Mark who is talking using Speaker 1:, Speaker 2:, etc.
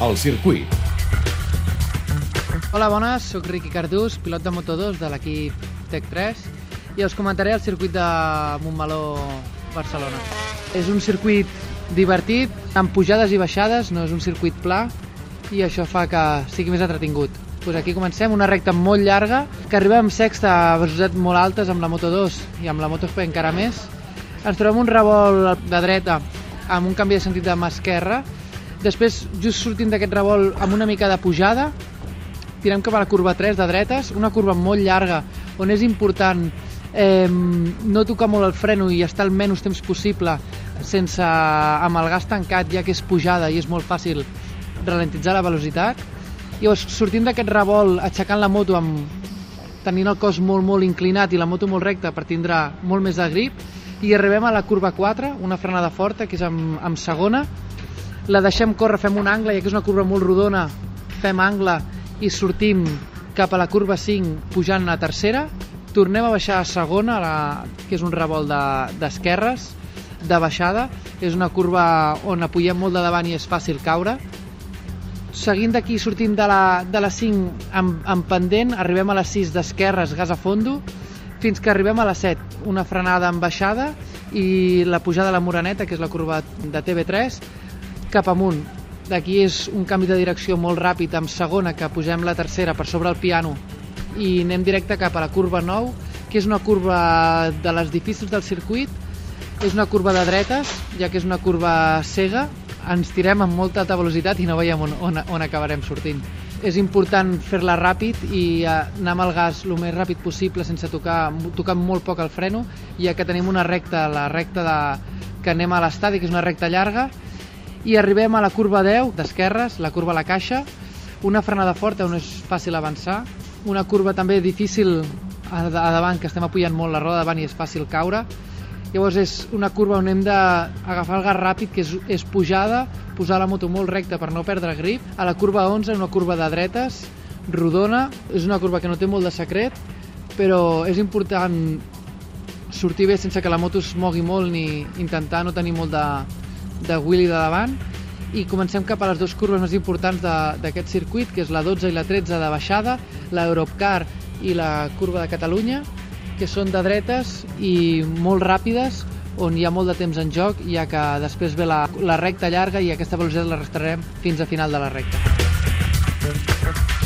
Speaker 1: el circuit.
Speaker 2: Hola, bones, sóc Riqui Cardús, pilot de Moto2 de l'equip Tec3 i us comentaré el circuit de Montmeló, Barcelona. És un circuit divertit, amb pujades i baixades, no és un circuit pla i això fa que sigui més entretingut. Pues aquí comencem, una recta molt llarga, que arribem amb sexta a velocitats molt altes amb la Moto2 i amb la MotoGP encara més. Ens trobem un revolt de dreta amb un canvi de sentit de mà esquerra. Després, just sortint d'aquest revolt amb una mica de pujada, tirem cap a la curva 3 de dretes, una curva molt llarga on és important eh, no tocar molt el freno i estar el menys temps possible sense amb el gas tancat ja que és pujada i és molt fàcil ralentitzar la velocitat. Llavors sortim d'aquest revolt aixecant la moto amb tenint el cos molt molt inclinat i la moto molt recta per tindre molt més de grip i arribem a la curva 4, una frenada forta que és amb, amb segona la deixem córrer, fem un angle, ja que és una curva molt rodona, fem angle i sortim cap a la curva 5 pujant a tercera, tornem a baixar a segona, la, que és un revolt d'esquerres, de, de baixada, és una curva on apugem molt de davant i és fàcil caure. Seguint d'aquí, sortint de la, de la 5 amb, amb pendent, arribem a la 6 d'esquerres, gas a fondo, fins que arribem a la 7, una frenada amb baixada i la pujada a la Moraneta, que és la curva de TV3, cap amunt. D'aquí és un canvi de direcció molt ràpid amb segona, que pugem la tercera per sobre el piano i anem directe cap a la curva 9, que és una curva de les difícils del circuit. És una curva de dretes, ja que és una curva cega. Ens tirem amb molta alta velocitat i no veiem on, on, on acabarem sortint. És important fer-la ràpid i eh, anar amb el gas el més ràpid possible sense tocar, tocar molt poc el freno, ja que tenim una recta, la recta de, que anem a l'estadi, que és una recta llarga, i arribem a la curva 10 d'esquerres, la curva a la caixa, una frenada forta on és fàcil avançar, una curva també difícil a, a davant, que estem apujant molt la roda davant i és fàcil caure. Llavors és una curva on hem d'agafar el gas ràpid, que és, és pujada, posar la moto molt recta per no perdre grip. A la curva 11, una curva de dretes, rodona, és una curva que no té molt de secret, però és important sortir bé sense que la moto es mogui molt ni intentar no tenir molt de, de wheelie de davant i comencem cap a les dues curves més importants d'aquest circuit, que és la 12 i la 13 de baixada, l'Europcar i la curva de Catalunya, que són de dretes i molt ràpides, on hi ha molt de temps en joc, ja que després ve la, la recta llarga i aquesta velocitat la restarem fins a final de la recta.